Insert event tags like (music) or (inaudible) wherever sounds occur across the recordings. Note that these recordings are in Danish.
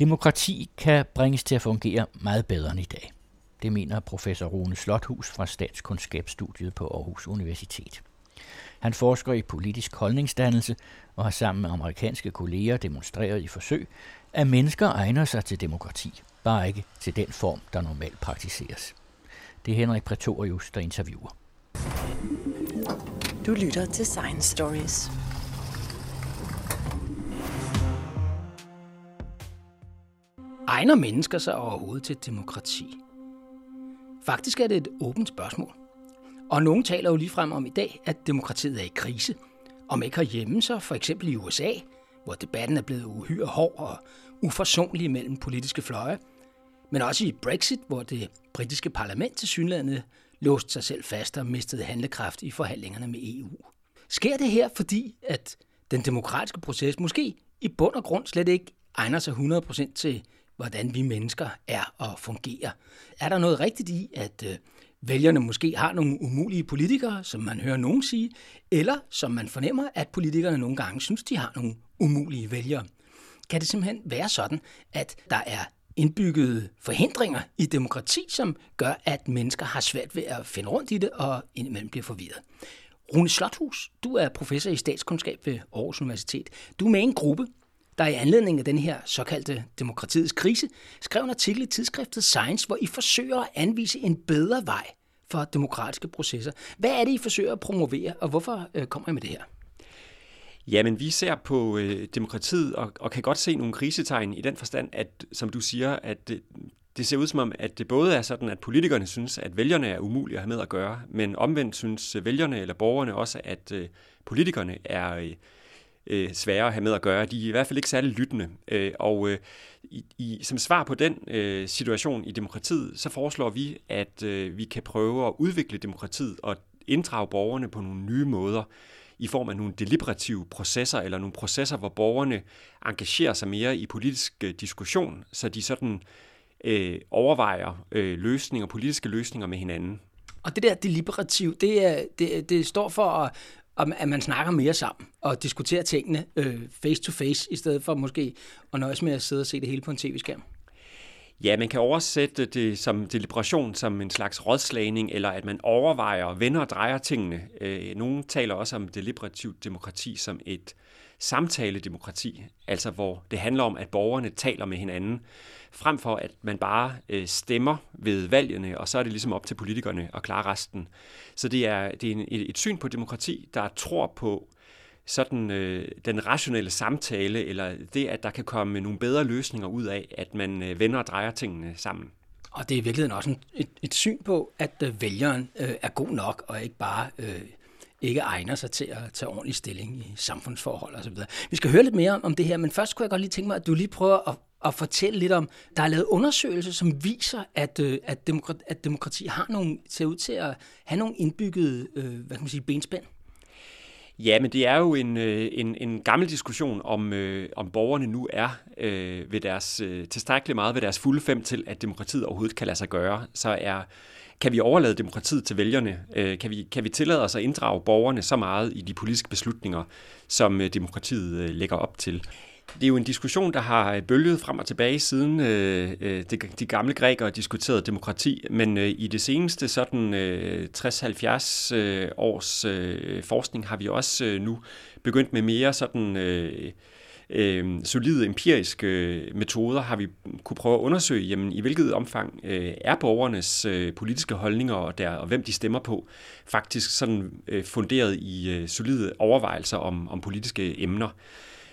Demokrati kan bringes til at fungere meget bedre end i dag. Det mener professor Rune Slothus fra Statskundskabsstudiet på Aarhus Universitet. Han forsker i politisk holdningsdannelse og har sammen med amerikanske kolleger demonstreret i forsøg, at mennesker egner sig til demokrati, bare ikke til den form, der normalt praktiseres. Det er Henrik Pretorius, der interviewer. Du lytter til Science Stories. Egner mennesker sig overhovedet til demokrati? Faktisk er det et åbent spørgsmål. Og nogen taler jo ligefrem om i dag, at demokratiet er i krise. Om ikke herhjemme, så for eksempel i USA, hvor debatten er blevet uhyre hård og uforsonlig mellem politiske fløje, men også i Brexit, hvor det britiske parlament til synlandet låste sig selv fast og mistede handlekraft i forhandlingerne med EU. Sker det her, fordi at den demokratiske proces måske i bund og grund slet ikke egner sig 100% til, hvordan vi mennesker er og fungerer? Er der noget rigtigt i, at øh, vælgerne måske har nogle umulige politikere, som man hører nogen sige, eller som man fornemmer, at politikerne nogle gange synes, de har nogle umulige vælgere? Kan det simpelthen være sådan, at der er indbyggede forhindringer i demokrati, som gør, at mennesker har svært ved at finde rundt i det og indimellem bliver forvirret. Rune Slothus, du er professor i statskundskab ved Aarhus Universitet. Du er med i en gruppe, der i anledning af den her såkaldte demokratiets krise, skrev en artikel i tidsskriftet Science, hvor I forsøger at anvise en bedre vej for demokratiske processer. Hvad er det, I forsøger at promovere, og hvorfor øh, kommer I med det her? Jamen, vi ser på øh, demokratiet og, og kan godt se nogle krisetegn i den forstand, at, som du siger, at det, det ser ud som om, at det både er sådan, at politikerne synes, at vælgerne er umulige at have med at gøre, men omvendt synes vælgerne eller borgerne også, at øh, politikerne er øh, øh, svære at have med at gøre. De er i hvert fald ikke særlig lyttende. Øh, og øh, i, i, som svar på den øh, situation i demokratiet, så foreslår vi, at øh, vi kan prøve at udvikle demokratiet og inddrage borgerne på nogle nye måder i form af nogle deliberative processer, eller nogle processer, hvor borgerne engagerer sig mere i politisk øh, diskussion, så de sådan øh, overvejer øh, løsninger, politiske løsninger med hinanden. Og det der deliberativ, det, er, det, det står for, at, at man snakker mere sammen og diskuterer tingene øh, face to face, i stedet for måske at nøjes med at sidde og se det hele på en tv-skærm. Ja, man kan oversætte det som deliberation, som en slags rådslagning, eller at man overvejer, vender og drejer tingene. Øh, nogle taler også om deliberativt demokrati som et samtaledemokrati, altså hvor det handler om, at borgerne taler med hinanden, frem for at man bare øh, stemmer ved valgene, og så er det ligesom op til politikerne at klare resten. Så det er, det er en, et, et syn på demokrati, der tror på sådan øh, den rationelle samtale, eller det, at der kan komme nogle bedre løsninger ud af, at man øh, vender og drejer tingene sammen. Og det er i virkeligheden også en, et, et syn på, at øh, vælgeren øh, er god nok, og ikke bare øh, ikke egner sig til at tage ordentlig stilling i samfundsforhold osv. Vi skal høre lidt mere om, om det her, men først kunne jeg godt lige tænke mig, at du lige prøver at, at fortælle lidt om, der er lavet undersøgelser, som viser, at, øh, at, demokrati, at demokrati har nogle, ser ud til at have nogle indbyggede øh, hvad kan man sige, benspænd. Ja, men det er jo en, øh, en, en gammel diskussion, om, øh, om borgerne nu er øh, ved deres, øh, tilstrækkeligt meget ved deres fulde fem til, at demokratiet overhovedet kan lade sig gøre. Så er, kan vi overlade demokratiet til vælgerne? Øh, kan, vi, kan vi tillade os at inddrage borgerne så meget i de politiske beslutninger, som øh, demokratiet øh, lægger op til? Det er jo en diskussion, der har bølget frem og tilbage siden øh de, de gamle grækere diskuterede demokrati, men øh, i det seneste sådan øh, 60-70 øh, års øh, forskning har vi også øh, nu begyndt med mere sådan øh, øh, solide empiriske øh, metoder, har vi kunne prøve at undersøge, jamen, i hvilket omfang øh, er borgernes øh, politiske holdninger og, der, og hvem de stemmer på, faktisk sådan øh, funderet i øh, solide overvejelser om, om politiske emner.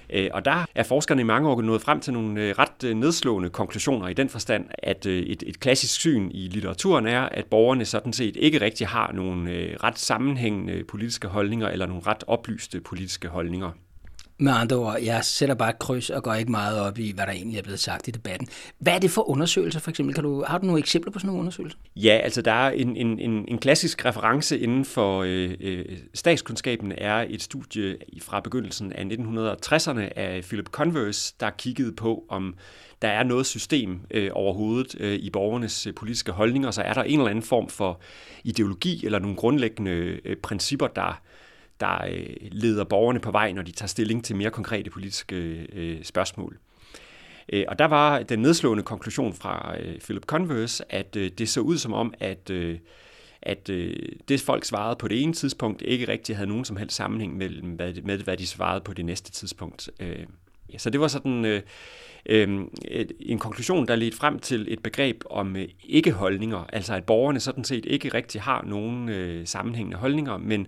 Øh, og der er forskerne i mange år nået frem til nogle øh, ret øh, nedslående konklusioner i den forstand, at øh, et, et klassisk syn i litteraturen er, at borgerne sådan set ikke rigtig har nogle øh, ret sammenhængende politiske holdninger eller nogle ret oplyste politiske holdninger. Med andre ord, jeg sætter bare et kryds og går ikke meget op i, hvad der egentlig er blevet sagt i debatten. Hvad er det for undersøgelser, for eksempel? Kan du, har du nogle eksempler på sådan nogle undersøgelser? Ja, altså der er en, en, en, en klassisk reference inden for øh, øh, statskundskaben er et studie fra begyndelsen af 1960'erne af Philip Converse, der kiggede på, om der er noget system øh, overhovedet øh, i borgernes øh, politiske holdninger, så er der en eller anden form for ideologi eller nogle grundlæggende øh, principper, der der øh, leder borgerne på vej, når de tager stilling til mere konkrete politiske øh, spørgsmål. Øh, og der var den nedslående konklusion fra øh, Philip Converse, at øh, det så ud som om, at øh, at øh, det folk svarede på det ene tidspunkt ikke rigtig havde nogen som helst sammenhæng mellem, hvad, med hvad de svarede på det næste tidspunkt. Øh, ja, så det var sådan øh, øh, en konklusion, der ledte frem til et begreb om øh, ikke-holdninger, altså at borgerne sådan set ikke rigtig har nogen øh, sammenhængende holdninger, men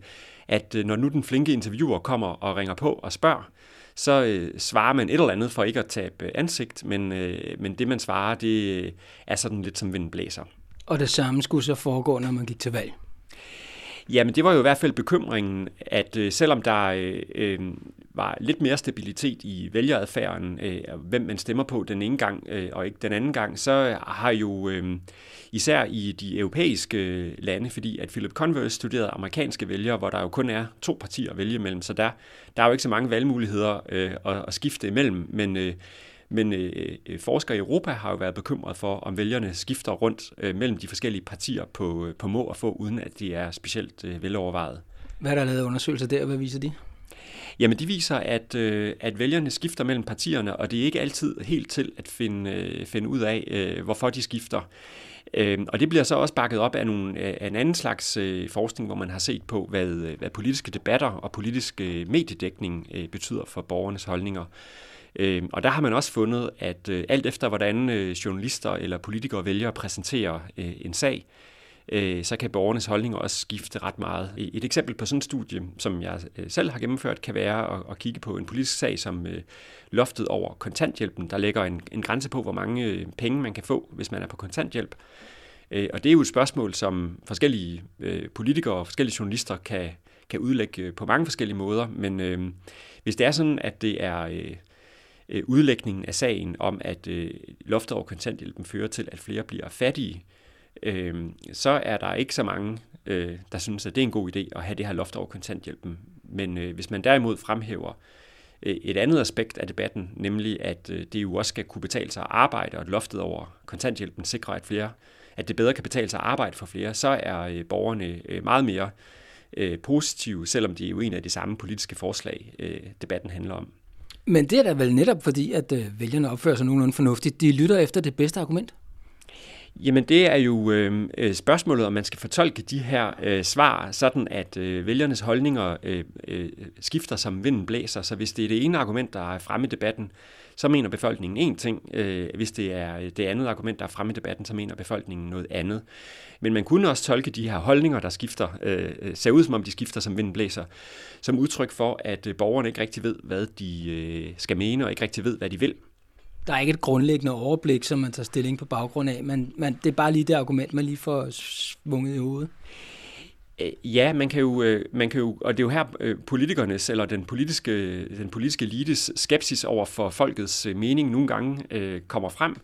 at øh, når nu den flinke interviewer kommer og ringer på og spørger, så øh, svarer man et eller andet for ikke at tabe ansigt, men, øh, men det man svarer, det er sådan lidt som vinden blæser. Og det samme skulle så foregå, når man gik til valg? Jamen det var jo i hvert fald bekymringen, at øh, selvom der øh, øh, var lidt mere stabilitet i vælgeradfærden, øh, hvem man stemmer på den ene gang øh, og ikke den anden gang, så har jo øh, især i de europæiske øh, lande, fordi at Philip Converse studerede amerikanske vælgere, hvor der jo kun er to partier at vælge mellem, så der, der er jo ikke så mange valgmuligheder øh, at, at skifte imellem, men øh, men øh, øh, forskere i Europa har jo været bekymret for, om vælgerne skifter rundt øh, mellem de forskellige partier på, øh, på må og få, uden at de er specielt øh, velovervejet. Hvad er der lavet undersøgelser der? Hvad viser de? Jamen, de viser, at, øh, at vælgerne skifter mellem partierne, og det er ikke altid helt til at finde, øh, finde ud af, øh, hvorfor de skifter. Øh, og det bliver så også bakket op af, nogle, øh, af en anden slags øh, forskning, hvor man har set på, hvad, øh, hvad politiske debatter og politisk øh, mediedækning øh, betyder for borgernes holdninger. Øh, og der har man også fundet, at øh, alt efter hvordan øh, journalister eller politikere vælger at præsentere øh, en sag, øh, Øh, så kan borgernes holdninger også skifte ret meget. Et eksempel på sådan et studie, som jeg øh, selv har gennemført, kan være at, at kigge på en politisk sag som øh, loftet over kontanthjælpen. Der lægger en, en grænse på, hvor mange øh, penge man kan få, hvis man er på kontanthjælp. Øh, og det er jo et spørgsmål, som forskellige øh, politikere og forskellige journalister kan, kan udlægge på mange forskellige måder. Men øh, hvis det er sådan, at det er øh, udlægningen af sagen om, at øh, loftet over kontanthjælpen fører til, at flere bliver fattige, øh, så er der ikke så mange, øh, der synes, at det er en god idé at have det her loft over kontanthjælpen. Men øh, hvis man derimod fremhæver øh, et andet aspekt af debatten, nemlig at øh, det jo også skal kunne betale sig at arbejde, og at loftet over kontanthjælpen sikrer, at flere at det bedre kan betale sig at arbejde for flere, så er øh, borgerne øh, meget mere øh, positive, selvom det er jo en af de samme politiske forslag, øh, debatten handler om. Men det er da vel netop fordi, at øh, vælgerne opfører sig nogenlunde fornuftigt. De lytter efter det bedste argument. Jamen det er jo øh, øh, spørgsmålet, om man skal fortolke de her øh, svar sådan, at øh, vælgernes holdninger øh, øh, skifter som vinden blæser. Så hvis det er det ene argument, der er fremme i debatten, så mener befolkningen én ting. Øh, hvis det er øh, det andet argument, der er fremme i debatten, så mener befolkningen noget andet. Men man kunne også tolke de her holdninger, der skifter, øh, øh ser ud som om de skifter som vinden blæser, som udtryk for, at borgerne ikke rigtig ved, hvad de øh, skal mene, og ikke rigtig ved, hvad de vil. Der er ikke et grundlæggende overblik, som man tager stilling på baggrund af, men man, det er bare lige det argument, man lige får svunget i hovedet. Øh, ja, man kan jo, øh, man kan jo, og det er jo her øh, politikernes eller den politiske, den politiske elites skepsis over for folkets mening nogle gange øh, kommer frem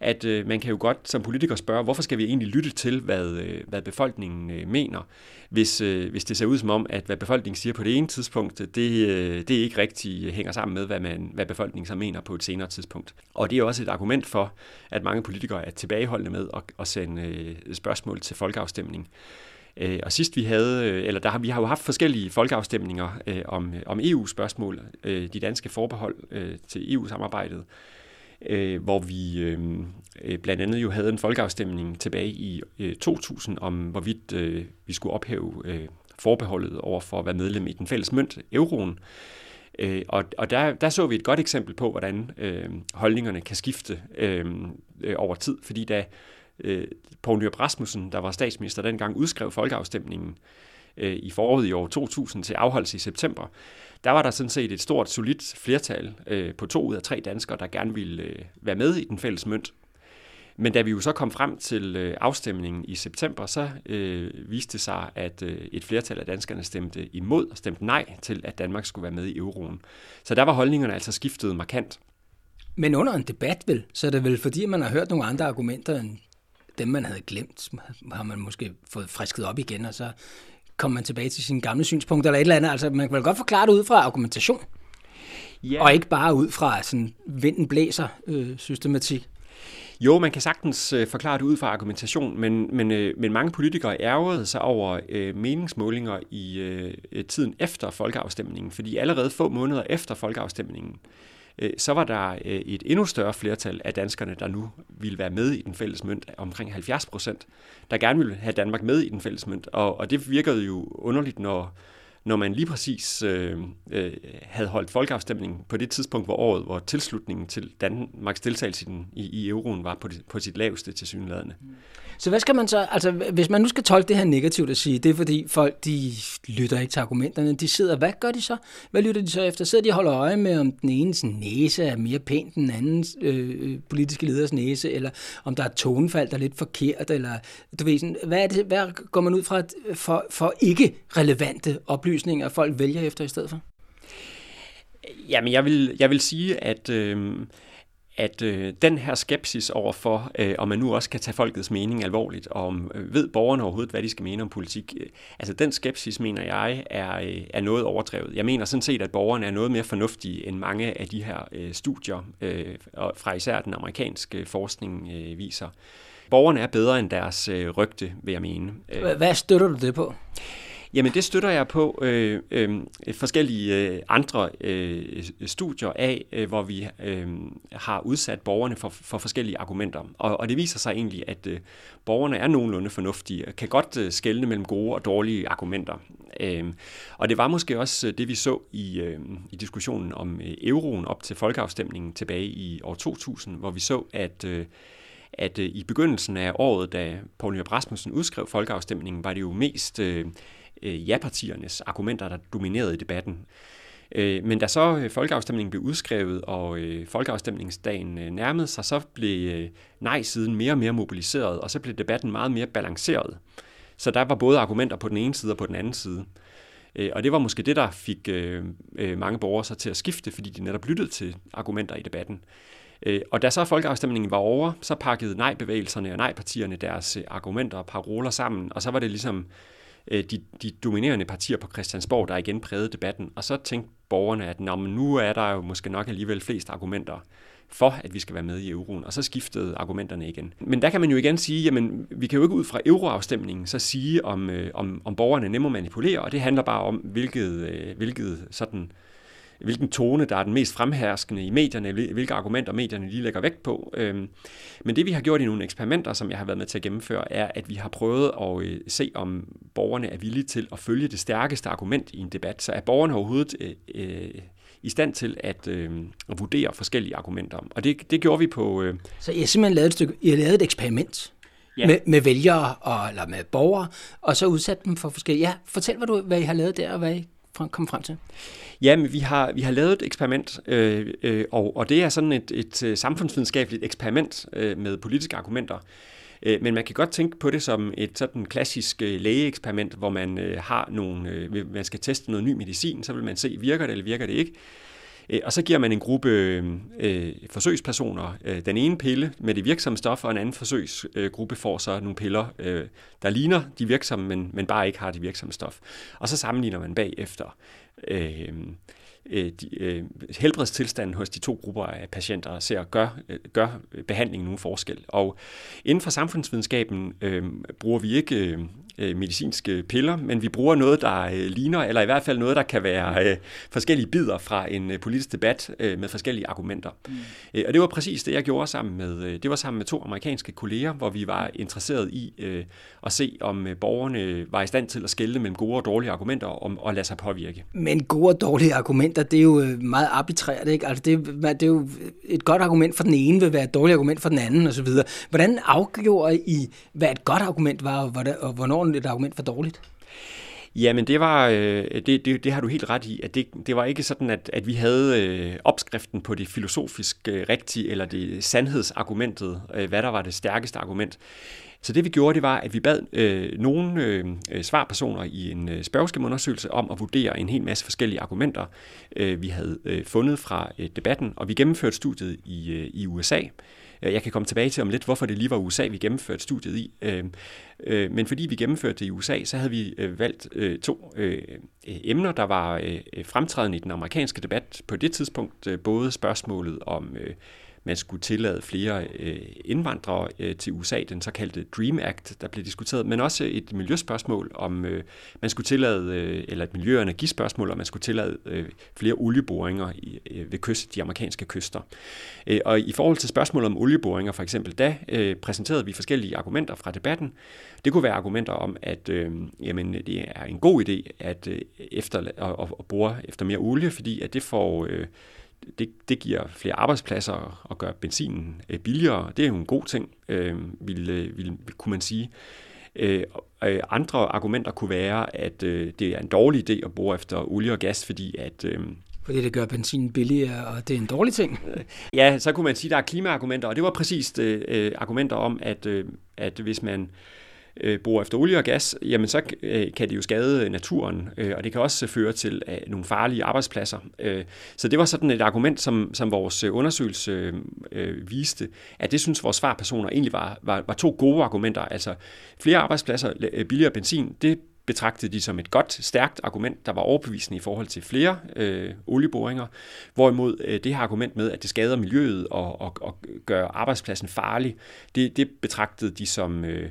at øh, man kan jo godt som politiker spørge, hvorfor skal vi egentlig lytte til, hvad, øh, hvad befolkningen øh, mener, hvis, øh, hvis det ser ud som om, at hvad befolkningen siger på det ene tidspunkt, øh, det, øh, det ikke rigtig øh, hænger sammen med, hvad, man, hvad befolkningen så mener på et senere tidspunkt. Og det er også et argument for, at mange politikere er tilbageholdende med at, at sende øh, spørgsmål til folkeafstemning. Øh, og sidst vi havde, øh, eller der har vi har jo haft forskellige folkeafstemninger øh, om, om EU-spørgsmål, øh, de danske forbehold øh, til EU-samarbejdet, øh, hvor vi øh, øh, blandt andet jo havde en folkeafstemning tilbage i øh, 2000 om, hvorvidt øh, vi skulle ophæve øh, forbeholdet over for at være medlem i den fælles mønt, euroen. Øh, og og der, der så vi et godt eksempel på, hvordan øh, holdningerne kan skifte øh, øh, over tid, fordi da øh, Poul Nyrup Rasmussen, der var statsminister dengang, udskrev folkeafstemningen øh, i foråret i år 2000 til afholdelse i september, der var der sådan set et stort, solidt flertal øh, på to ud af tre danskere, der gerne ville øh, være med i den fælles mønt. Men da vi jo så kom frem til øh, afstemningen i september, så øh, viste det sig, at øh, et flertal af danskerne stemte imod og stemte nej til, at Danmark skulle være med i euroen. Så der var holdningerne altså skiftet markant. Men under en debat vel, så er det vel fordi, man har hørt nogle andre argumenter end dem, man havde glemt, har man måske fået frisket op igen, og så kommer man tilbage til sine gamle synspunkter eller et eller andet. Altså, man kan vel godt forklare det ud fra argumentation. Ja. Og ikke bare ud fra sådan vinden blæser øh, systematik. Jo, man kan sagtens øh, forklare det ud fra argumentation, men, men, øh, men mange politikere ærgerede sig over øh, meningsmålinger i øh, tiden efter folkeafstemningen, fordi allerede få måneder efter folkeafstemningen, øh, Øh, så var der øh, et endnu større flertal af danskerne, der nu ville være med i den fælles mønt, omkring 70 procent, der gerne ville have Danmark med i den fælles mønt. Og, og det virkede jo underligt, når, når man lige præcis øh, øh, havde holdt folkeafstemningen på det tidspunkt, hvor året, hvor tilslutningen til Danmarks deltagelse i, den, i, i euroen var på, det, på sit laveste til synlædende. Så hvad skal man så, altså hvis man nu skal tolke det her negativt at sige, det er fordi folk, de lytter ikke til argumenterne, de sidder, hvad gør de så? Hvad lytter de så efter? Sidder de og holder øje med, om den enes næse er mere pæn end den andens øh, øh, politiske leders næse, eller om der er tonefald, der er lidt forkert, eller du ved sådan, hvad, er det, hvad går man ud fra for, for ikke relevante oplysninger, folk vælger efter i stedet for? Jamen, jeg vil, jeg vil sige, at... Øh, at øh, den her skepsis overfor, øh, om man nu også kan tage folkets mening alvorligt, og om øh, ved borgerne overhovedet, hvad de skal mene om politik, øh, altså den skepsis, mener jeg, er, øh, er noget overdrevet. Jeg mener sådan set, at borgerne er noget mere fornuftige, end mange af de her øh, studier, øh, fra især den amerikanske forskning, øh, viser. Borgerne er bedre end deres øh, rygte, vil jeg mene. Hvad støtter du det på? Jamen det støtter jeg på øh, øh, forskellige øh, andre øh, studier af, øh, hvor vi øh, har udsat borgerne for, for forskellige argumenter. Og, og det viser sig egentlig, at øh, borgerne er nogenlunde fornuftige og kan godt øh, skelne mellem gode og dårlige argumenter. Øh, og det var måske også øh, det, vi så i, øh, i diskussionen om øh, euroen op til folkeafstemningen tilbage i år 2000, hvor vi så, at øh, at øh, i begyndelsen af året, da Poul Nyrup Rasmussen udskrev folkeafstemningen, var det jo mest øh, øh, ja-partiernes argumenter, der dominerede i debatten. Øh, men da så øh, folkeafstemningen blev udskrevet, og øh, folkeafstemningsdagen øh, nærmede sig, så blev øh, nej-siden mere og mere mobiliseret, og så blev debatten meget mere balanceret. Så der var både argumenter på den ene side og på den anden side. Øh, og det var måske det, der fik øh, mange borgere så til at skifte, fordi de netop lyttede til argumenter i debatten. Og da så folkeafstemningen var over, så pakkede nej-bevægelserne og nej-partierne deres argumenter og paroler sammen, og så var det ligesom Øh, de, de dominerende partier på Christiansborg, der igen prægede debatten. Og så tænkte borgerne, at Nå, men nu er der jo måske nok alligevel flest argumenter for, at vi skal være med i euroen, og så skiftede argumenterne igen. Men der kan man jo igen sige, jamen vi kan jo ikke ud fra euroafstemningen så sige, om, øh, om, om borgerne er nemme at manipulere, og det handler bare om, hvilket, øh, hvilket sådan øh, hvilken tone, der er den mest fremherskende i medierne, hvilke argumenter medierne lige lægger vægt på. Øhm, men det vi har gjort i nogle eksperimenter, som jeg har været med til at gennemføre, er, at vi har prøvet at øh, se, om borgerne er villige til at følge det stærkeste argument i en debat. Så er borgerne overhovedet øh, øh, i stand til at, øh, at vurdere forskellige argumenter. Og det, det gjorde vi på... Øh... Så I har simpelthen lavet et, stykke, I har lavet et eksperiment ja. med, med vælgere og, eller med borgere, og så udsat dem for forskellige... Ja, fortæl, hvad, du, hvad I har lavet der, og hvad I kom frem til? Ja, men vi har, vi har lavet et eksperiment, øh, øh, og, og det er sådan et, et øh, samfundsvidenskabeligt eksperiment øh, med politiske argumenter. Øh, men man kan godt tænke på det som et sådan klassisk øh, lægeeksperiment, hvor man har nogle, man skal teste noget ny medicin, så vil man se, virker det eller virker det ikke. Øh, og så giver man en gruppe øh, øh forsøgspersoner øh, den ene pille med det virksomme stof, og en anden forsøgsgruppe får så nogle piller, øh, der ligner de virksomme, men, men bare ikke har det virksomme stof. Og så sammenligner man bagefter øh, øh, de, øh, helbredstilstanden hos de to grupper af patienter og ser, gør, øh, gør behandlingen nogen forskel. Og inden for samfundsvidenskaben øh, bruger vi ikke øh, øh, medicinske piller, men vi bruger noget, der øh, ligner, eller i hvert fald noget, der kan være øh, forskellige bidder fra en øh, politisk debat øh, med forskellige argumenter. Mm. Øh, og det var præcis det, jeg gjorde sammen med, øh, det var sammen med to amerikanske kolleger, hvor vi var interesseret i øh, at se, om øh, borgerne var i stand til at skelne mellem gode og dårlige argumenter og, og lade sig påvirke. Men gode og dårlige argumenter, det er jo meget arbitrært, ikke? Altså det, det er jo et godt argument for den ene vil være et dårligt argument for den anden osv. Hvordan afgjorde I, hvad et godt argument var, og hvornår et argument for dårligt? Jamen det var, øh, det, det, det har du helt ret i, at det, det var ikke sådan, at, at vi havde øh, opskriften på det filosofisk øh, rigtige, eller det sandhedsargumentet, øh, hvad der var det stærkeste argument. Så det vi gjorde, det var, at vi bad øh, nogle øh, svarpersoner i en øh, spørgeskemaundersøgelse om at vurdere en hel masse forskellige argumenter, øh, vi havde øh, fundet fra øh, debatten, og vi gennemførte studiet i, øh, i USA. Øh, jeg kan komme tilbage til om lidt, hvorfor det lige var USA, vi gennemførte studiet i. Øh, øh, men fordi vi gennemførte det i USA, så havde vi valgt to emner, der var fremtrædende i den amerikanske debat på det tidspunkt. Både spørgsmålet om man skulle tillade flere øh, indvandrere øh, til USA, den såkaldte Dream Act, der blev diskuteret, men også et miljøspørgsmål, om øh, man skulle tillade, øh, eller et miljø- og energispørgsmål, om man skulle tillade øh, flere olieboringer i, øh, ved kyst, de amerikanske kyster. Øh, og i forhold til spørgsmålet om olieboringer for eksempel, da øh, præsenterede vi forskellige argumenter fra debatten. Det kunne være argumenter om, at øh, jamen, det er en god idé at, øh, efter, at, at bore efter mere olie, fordi at det får... Øh, det, det giver flere arbejdspladser og gør benzinen øh, billigere. Det er jo en god ting, øh, vil, vil, vil, kunne man sige. Øh, andre argumenter kunne være, at øh, det er en dårlig idé at bore efter olie og gas, fordi at... Øh, fordi det gør benzin billigere, og det er en dårlig ting. (laughs) Ja, så kunne man sige, at der er klimaargumenter, og det var præcis øh, argumenter om, at, øh, at hvis man øh, øh, borer efter olie og gas, jamen så øh, kan det jo skade øh, naturen, øh, og det kan også øh, føre til øh, nogle farlige arbejdspladser. Øh, så det var sådan et argument, som, som vores øh, undersøgelse øh, viste, at det synes vores svarpersoner egentlig var, var, var to gode argumenter. Altså flere arbejdspladser, billigere benzin, det betragtede de som et godt, stærkt argument, der var overbevisende i forhold til flere øh, olieboringer, hvorimod øh, det her argument med, at det skader miljøet og, og, og gør arbejdspladsen farlig, det, det betragtede de som, øh,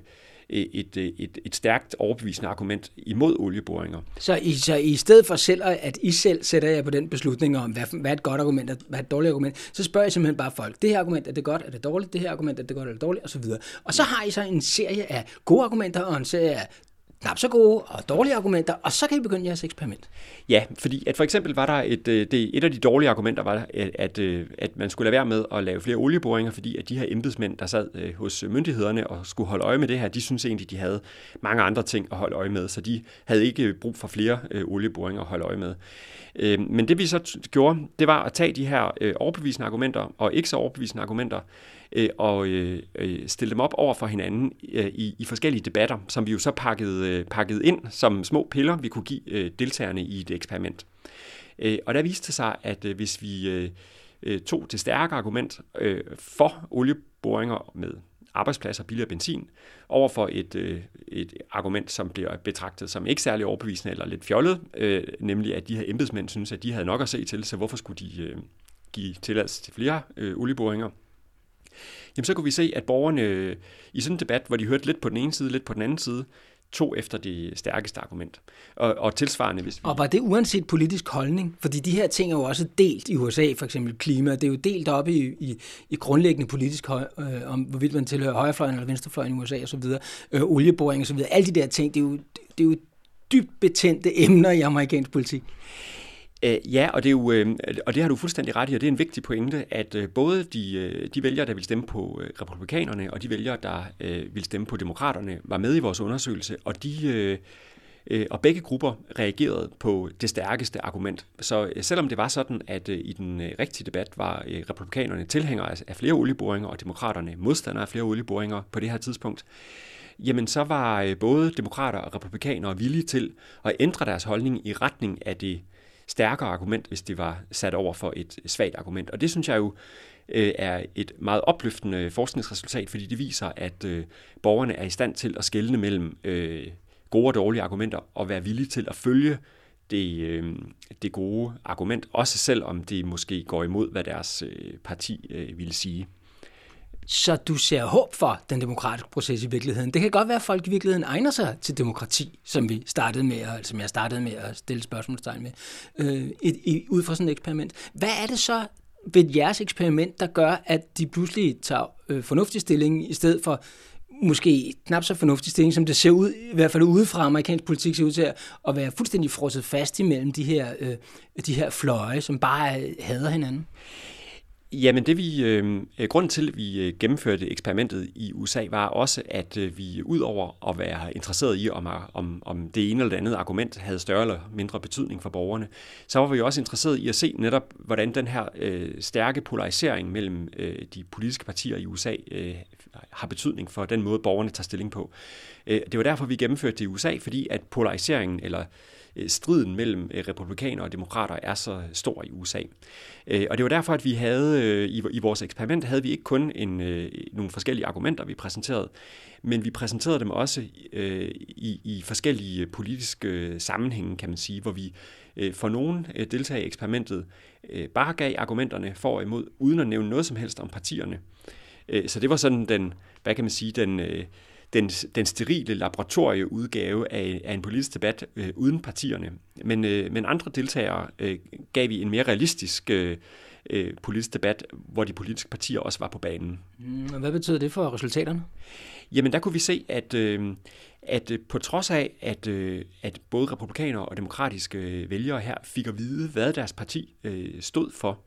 et, et, et stærkt overbevisende argument imod olieboringer. Så i, så i stedet for selv, at I selv sætter jer på den beslutning om, hvad, hvad er et godt argument og hvad er et dårligt argument, så spørger I simpelthen bare folk, det her argument, er det godt, er det dårligt, det her argument, er det godt, er det dårligt, osv. Og så har I så en serie af gode argumenter og en serie af knap så gode og dårlige argumenter, og så kan I begynde jeres eksperiment. Ja, fordi at for eksempel var der et, øh, det, et af de dårlige argumenter, var, at, at, øh, at man skulle lade være med at lave flere olieboringer, fordi at de her embedsmænd, der sad øh, hos myndighederne og skulle holde øje med det her, de synes egentlig, de havde mange andre ting at holde øje med, så de havde ikke brug for flere olieboringer at holde øje med. Men det vi så gjorde, det var at tage de her overbevisende argumenter og ikke så overbevisende argumenter, øh, og øh, øh, stille dem op over for hinanden øh, i, i forskellige debatter, som vi jo så pakkede, øh, pakkede ind som små piller, vi kunne give øh, deltagerne i et eksperiment. Øh, og der viste sig, at øh, hvis vi øh, øh, tog det stærke argument øh, for olieboringer med arbejdspladser, billigere benzin, over for et, øh, et argument, som bliver betragtet som ikke særlig overbevisende eller lidt fjollet, øh, nemlig at de her embedsmænd synes, at de havde nok at se til, så hvorfor skulle de øh, give tilladelse til flere øh, olieboringer? Jamen så kunne vi se, at borgerne øh, i sådan en debat, hvor de hørte lidt på den ene side, lidt på den anden side, tog efter det stærkeste argument. Og, og tilsvarende, hvis vi... Og var det uanset politisk holdning? Fordi de her ting er jo også delt i USA, for eksempel klima. Det er jo delt op i, i, i grundlæggende politisk høj, øh, om hvorvidt man tilhører højrefløjen eller venstrefløjen i USA osv., øh, olieboring osv. Alle de der ting, det er jo, det er jo dybt betændte emner i amerikansk politik. Øh, ja, og det, er jo, øh, og det har du fuldstændig ret i, og det er en vigtig pointe, at øh, både de, øh, de vælgere, der vil stemme på øh, republikanerne, og de vælgere, der øh, vil stemme på demokraterne, var med i vores undersøgelse, og de... Og begge grupper reagerede på det stærkeste argument. Så selvom det var sådan, at i den rigtige debat var republikanerne tilhængere af flere olieboringer, og demokraterne modstandere af flere olieboringer på det her tidspunkt, jamen så var både demokrater og republikanere villige til at ændre deres holdning i retning af det stærkere argument, hvis det var sat over for et svagt argument. Og det synes jeg jo øh, er et meget opløftende forskningsresultat, fordi det viser, at øh, borgerne er i stand til at skelne mellem øh, gode og dårlige argumenter og være villige til at følge det, øh, det gode argument, også selvom det måske går imod, hvad deres øh, parti øh, ville sige. Så du ser håb for den demokratiske proces i virkeligheden. Det kan godt være, at folk i virkeligheden egner sig til demokrati, som vi startede med, og som jeg startede med at stille spørgsmålstegn med, øh, i, i, ud fra sådan et eksperiment. Hvad er det så ved jeres eksperiment, der gør, at de pludselig tager øh, fornuftig stilling, i stedet for måske knap så fornuftig stilling, som det ser ud, i hvert fald udefra amerikansk politik ser ud til at være fuldstændig frosset fast imellem de her, øh, de her fløje, som bare hader hinanden? Jamen det vi, øhm, øh, grunden til, at vi øh, gennemførte eksperimentet i USA, var også, at øh, vi udover at være interesseret i, om, om, om det ene eller det andet argument havde større eller mindre betydning for borgerne, så var vi også interesseret i at se netop, hvordan den her øh, stærke polarisering mellem øh, de politiske partier i USA øh, har betydning for den måde, borgerne tager stilling på. Øh, det var derfor, vi gennemførte det i USA, fordi at polariseringen eller øh, striden mellem øh, republikanere og demokrater er så stor i USA. Og det var derfor, at vi havde i vores eksperiment havde vi ikke kun en, nogle forskellige argumenter, vi præsenterede, men vi præsenterede dem også i, i forskellige politiske sammenhænge, kan man sige, hvor vi for nogen deltagere i eksperimentet bare gav argumenterne for og imod, uden at nævne noget som helst om partierne. Så det var sådan den, hvad kan man sige, den, den, den sterile laboratorieudgave af, af en politisk debat øh, uden partierne. Men, øh, men andre deltagere øh, gav vi en mere realistisk øh, øh, politisk debat, hvor de politiske partier også var på banen. Mm, hvad betyder det for resultaterne? Jamen der kunne vi se, at, øh, at øh, på trods af, at, øh, at både republikanere og demokratiske vælgere her fik at vide, hvad deres parti øh, stod for,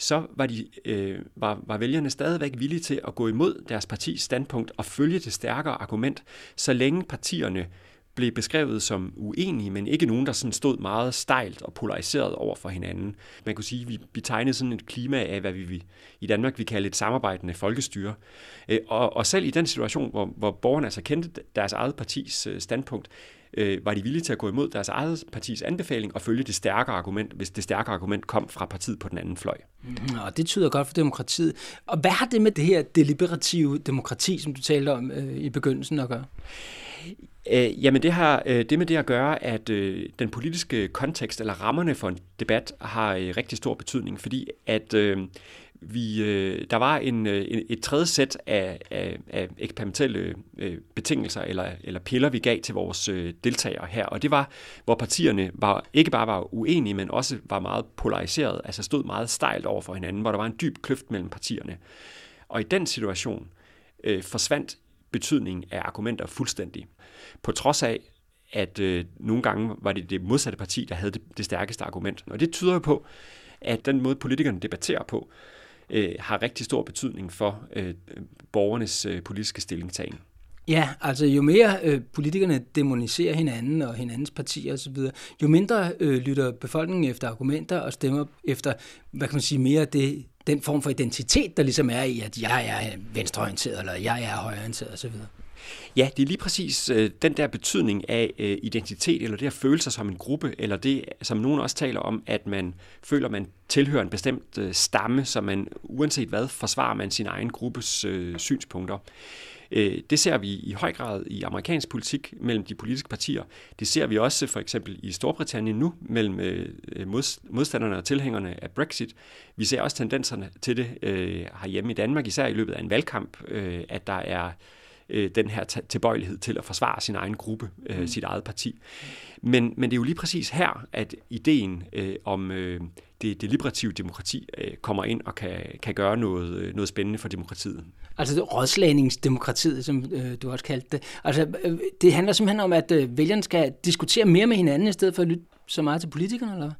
så var, de, øh, var, var vælgerne stadigvæk villige til at gå imod deres partis standpunkt og følge det stærkere argument, så længe partierne blev beskrevet som uenige, men ikke nogen, der sådan stod meget stejlt og polariseret over for hinanden. Man kunne sige, at vi, vi tegnede sådan et klima af, hvad vi i Danmark vi kalde et samarbejdende folkestyre. Øh, og, og selv i den situation, hvor, hvor borgerne altså kendte deres eget partis øh, standpunkt, øh, var de villige til at gå imod deres eget partis anbefaling og følge det stærkere argument, hvis det stærkere argument kom fra partiet på den anden fløj. Mm, og det tyder godt for demokratiet. Og hvad har det med det her deliberative demokrati, som du talte om øh, i begyndelsen at gøre? Øh, jamen det har øh, det med det at gøre, at øh, den politiske kontekst eller rammerne for en debat har øh, rigtig stor betydning, fordi at øh, vi, øh, der var en, øh, et tredje sæt af, af, af eksperimentelle øh, betingelser eller, eller piller, vi gav til vores øh, deltagere her, og det var, hvor partierne var, ikke bare var uenige, men også var meget polariseret, altså stod meget stejlt over for hinanden, hvor der var en dyb kløft mellem partierne. Og i den situation øh, forsvandt betydningen af argumenter fuldstændig. På trods af, at øh, nogle gange var det det modsatte parti, der havde det, det stærkeste argument. Og det tyder jo på, at den måde politikerne debatterer på, øh, Øh, har rigtig stor betydning for øh, borgernes øh, politiske stillingtagen. Ja, altså jo mere øh, politikerne demoniserer hinanden og hinandens partier osv., jo mindre øh, lytter befolkningen efter argumenter og stemmer efter, hvad kan man sige, mere det, den form for identitet, der ligesom er i, at jeg er venstreorienteret, eller jeg er højreorienteret osv. Ja, det er lige præcis øh, den der betydning af øh, identitet, eller det at føle sig som en gruppe, eller det, som nogen også taler om, at man føler, man tilhører en bestemt øh, stamme, så man uanset hvad forsvarer man sin egen gruppes øh, synspunkter. Øh, det ser vi i høj grad i amerikansk politik mellem de politiske partier. Det ser vi også for eksempel i Storbritannien nu mellem øh, øh modstanderne og tilhængerne af Brexit. Vi ser også tendenserne til det øh, herhjemme i Danmark, især i løbet af en valgkamp, øh, at der er øh, den her tilbøjelighed til at forsvare sin egen gruppe, øh, mm. sit eget parti. Men, men det er jo lige præcis her, at ideen øh, om øh, det deliberative demokrati øh, kommer ind og kan, kan gøre noget, øh, noget spændende for demokratiet. Altså rådslagningsdemokratiet, som øh, du også kaldte det. Altså, øh, det handler simpelthen om, at øh, vælgerne skal diskutere mere med hinanden, i stedet for at lytte så meget til politikerne, eller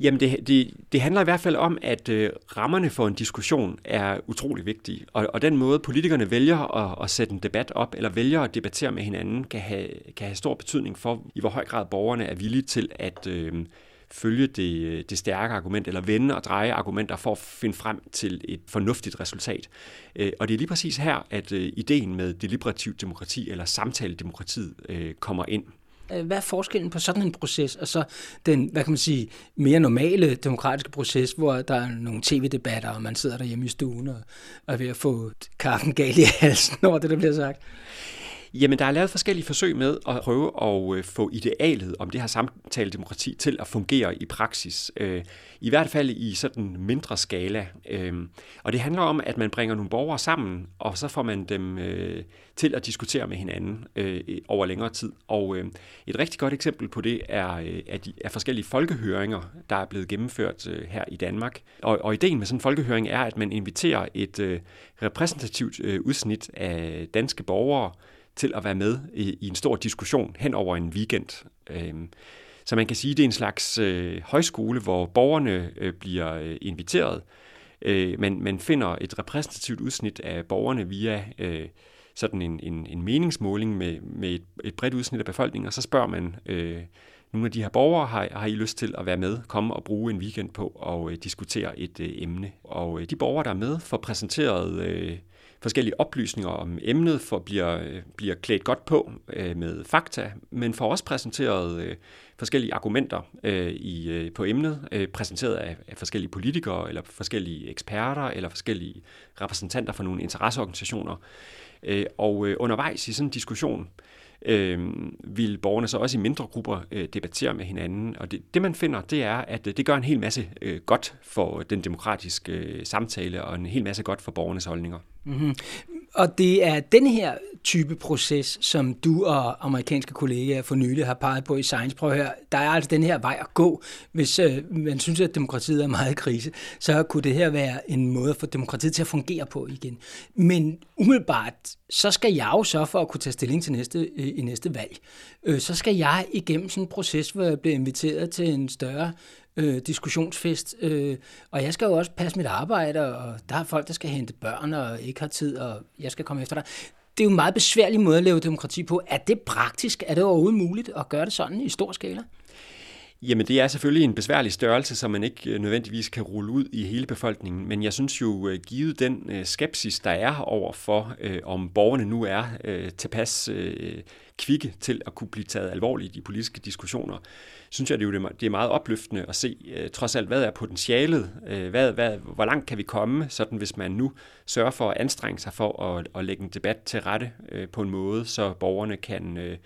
Jamen det, det, det handler i hvert fald om, at øh, rammerne for en diskussion er utrolig vigtige. Og, og den måde politikerne vælger at, at sætte en debat op, eller vælger at debattere med hinanden, kan have, kan have stor betydning for, i hvor høj grad borgerne er villige til at øh, følge det, det stærke argument, eller vende og dreje argumenter for at finde frem til et fornuftigt resultat. Øh, og det er lige præcis her, at øh, ideen med deliberativt demokrati, eller samtaledemokratiet, øh, kommer ind. Øh, hvad er forskellen på sådan en proces, og så den, hvad kan man sige, mere normale demokratiske proces, hvor der er nogle tv-debatter, og man sidder derhjemme i stuen og, og er ved at få kaffen galt i halsen over det, der bliver sagt? Jamen, der er lavet forskellige forsøg med at prøve at øh, få idealet om det her samtaledemokrati til at fungere i praksis. Øh, I hvert fald i sådan mindre skala. Øhm, og det handler om, at man bringer nogle borgere sammen, og så får man dem øh, til at diskutere med hinanden over længere tid. Og et rigtig godt eksempel på det er, at de er forskellige folkehøringer, der er blevet gennemført her i Danmark. Og, og ideen med sådan en folkehøring er, at man inviterer et repræsentativt udsnit af danske borgere, til at være med i, i en stor diskussion hen over en weekend. Øhm, så man kan sige, at det er en slags øh, højskole, hvor borgerne øh, bliver øh, inviteret. Øh, man, man finder et repræsentativt udsnit af borgerne via øh, sådan en, en, en meningsmåling med, med et, et bredt udsnit af befolkningen, og så spørger man øh, nogle af de her borgere, har, har I lyst til at være med, komme og bruge en weekend på og øh, diskutere et øh, emne. Og øh, de borgere, der er med, får præsenteret øh, forskellige oplysninger om emnet, for bliver, bliver klædt godt på øh, med fakta, men får også præsenteret øh, forskellige argumenter øh, i, øh, på emnet, øh, præsenteret af, af forskellige politikere, eller forskellige eksperter, eller forskellige repræsentanter for nogle interesseorganisationer. Øh, og øh, undervejs i sådan en diskussion, øh, Øh, vil borgerne så også i mindre grupper øh, debattere med hinanden. Og det, det man finder, det er, at øh, det gør en hel masse øh, godt for den demokratiske øh, samtale, og en hel masse godt for borgernes holdninger. Mm-hmm. Og det er den her type proces, som du og amerikanske kollegaer for nylig har peget på i Science. Prøv at høre, der er altså den her vej at gå. Hvis øh, man synes, at demokratiet er meget i krise, så kunne det her være en måde at få demokratiet til at fungere på igen. Men umiddelbart, så skal jeg jo så for at kunne tage stilling til næste, øh, i næste valg, øh, så skal jeg igennem sådan en proces, hvor jeg bliver inviteret til en større øh, diskussionsfest. Øh, og jeg skal jo også passe mit arbejde, og der er folk, der skal hente børn og ikke har tid, og jeg skal komme efter dig. Det er jo en meget besværlig måde at lave demokrati på. Er det praktisk? Er det overhovedet muligt at gøre det sådan i stor skala? Jamen det er selvfølgelig en besværlig størrelse, som man ikke øh, nødvendigvis kan rulle ud i hele befolkningen, men jeg synes jo, øh, givet den øh, skepsis, der er over for, om borgerne nu er tilpas kvikke til at kunne blive taget alvorligt i politiske diskussioner, synes jeg, det er, det er meget opløftende at se trods alt, hvad er potentialet, hvad, hvad, hvor langt kan vi komme, sådan hvis man nu sørger for at anstrenge sig for at, at lægge en debat til rette på en måde, så borgerne kan Øh,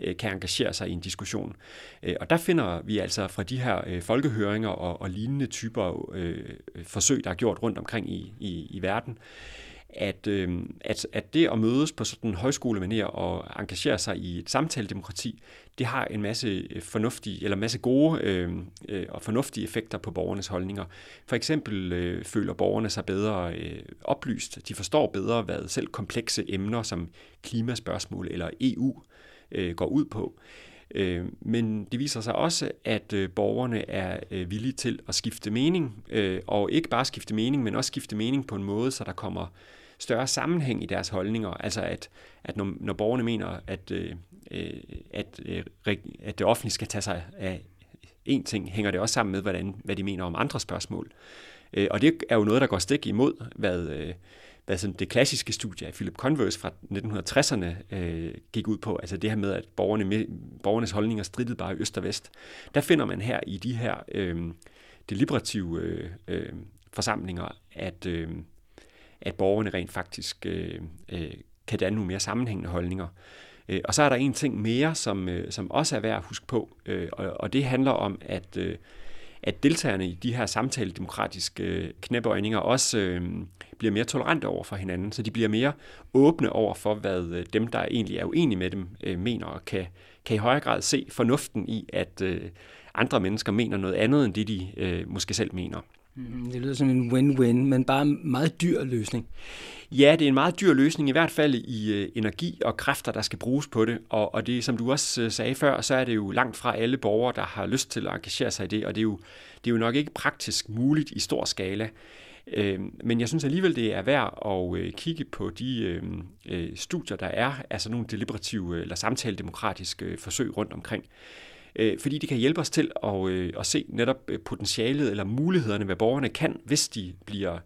Øh, kan engagere sig i en diskussion. Øh, og der finder vi altså fra de her øh, folkehøringer og, og lignende typer øh, forsøg, der er gjort rundt omkring i, i, i verden, at, øh, at, at det at mødes på sådan en højskolemanér og engagere sig i et samtaledemokrati, det har en masse fornuftige, eller masse gode øh, og fornuftige effekter på borgernes holdninger. For eksempel øh, føler borgerne sig bedre øh, oplyst. De forstår bedre, hvad selv komplekse emner som klimaspørgsmål eller EU øh, går ud på. Øh, men det viser sig også, at øh, borgerne er øh, villige til at skifte mening, øh, og ikke bare skifte mening, men også skifte mening på en måde, så der kommer større sammenhæng i deres holdninger. Altså at, at når, når borgerne mener, at, øh, øh at, øh, at det offentlige skal tage sig af en ting, hænger det også sammen med, hvordan, hvad de mener om andre spørgsmål. Øh, og det er jo noget, der går stik imod, hvad, øh, hvad sådan det klassiske studie af Philip Converse fra 1960'erne øh, gik ud på, altså det her med, at borgerne, borgernes holdninger strittede bare i øst og vest. Der finder man her i de her øh, deliberative øh, øh, forsamlinger, at, øh, at borgerne rent faktisk øh, øh, kan danne nogle mere sammenhængende holdninger. Øh, og så er der en ting mere, som, øh, som også er værd at huske på, øh, og, og det handler om, at øh, at deltagerne i de her samtaledemokratiske øh, knæbøjninger også øh, bliver mere tolerante over for hinanden, så de bliver mere åbne over for, hvad øh, dem, der egentlig er uenige med dem, øh, mener, og kan, kan i højere grad se fornuften i, at øh, andre mennesker mener noget andet, end det de øh, måske selv mener. Mm-hmm. Det lyder som en win-win, men bare en meget dyr løsning. Ja, det er en meget dyr løsning, i hvert fald i øh, energi og kræfter, der skal bruges på det. Og, og det, som du også øh, sagde før, så er det jo langt fra alle borgere, der har lyst til at engagere sig i det, og det er jo, det er jo nok ikke praktisk muligt i stor skala. Øh, men jeg synes alligevel, det er værd at øh, kigge på de øh, øh, studier, der er, altså nogle deliberative øh, eller samtaledemokratiske øh, forsøg rundt omkring Øh, fordi det kan hjælpe os til at, øh, at se netop øh, potentialet eller mulighederne, hvad borgerne kan, hvis de bliver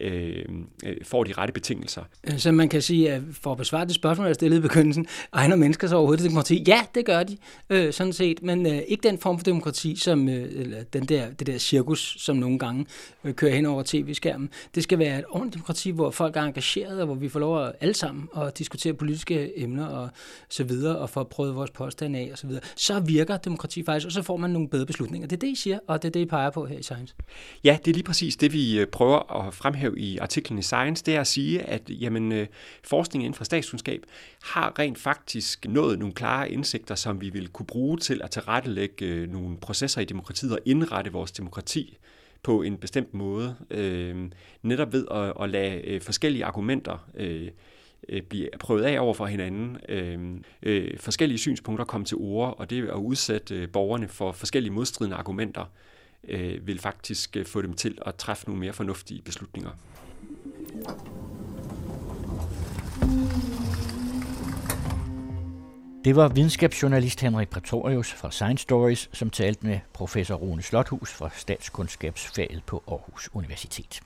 øh, øh, får de rette betingelser. Øh, så man kan sige, at for at besvare det spørgsmål, jeg stillede i begyndelsen, egner mennesker så overhovedet demokrati? Ja, det gør de, øh, sådan set, men øh, ikke den form for demokrati, som øh, eller den der, det der cirkus, som nogle gange øh, kører hen over tv-skærmen. Det skal være et ordentligt demokrati, hvor folk er engageret, og hvor vi får lov at alle sammen at diskutere politiske emner og så videre, og få prøvet vores påstande af og så videre. Så virker demokrati faktisk, og så får man nogle bedre beslutninger. Det er det, I siger, og det er det, I peger på her i Science. Ja, det er lige præcis det, vi øh, prøver at fremhæve fremhæve i artiklen i Science, det er at sige, at jamen, øh, forskningen inden for statskundskab har rent faktisk nået nogle klare indsigter, som vi vil kunne bruge til at tilrettelægge øh, nogle processer i demokratiet og indrette vores demokrati på en bestemt måde. Øh, netop ved at, at lade øh, forskellige argumenter øh, øh blive prøvet af over for hinanden, øh, øh, forskellige synspunkter komme til ord, og det at udsætte borgerne for forskellige modstridende argumenter, øh, vil faktisk øh, få dem til at træffe nogle mere fornuftige beslutninger. Det var videnskabsjournalist Henrik Pretorius fra Science Stories, som talte med professor Rune Slothus fra statskundskabsfaget på Aarhus Universitet.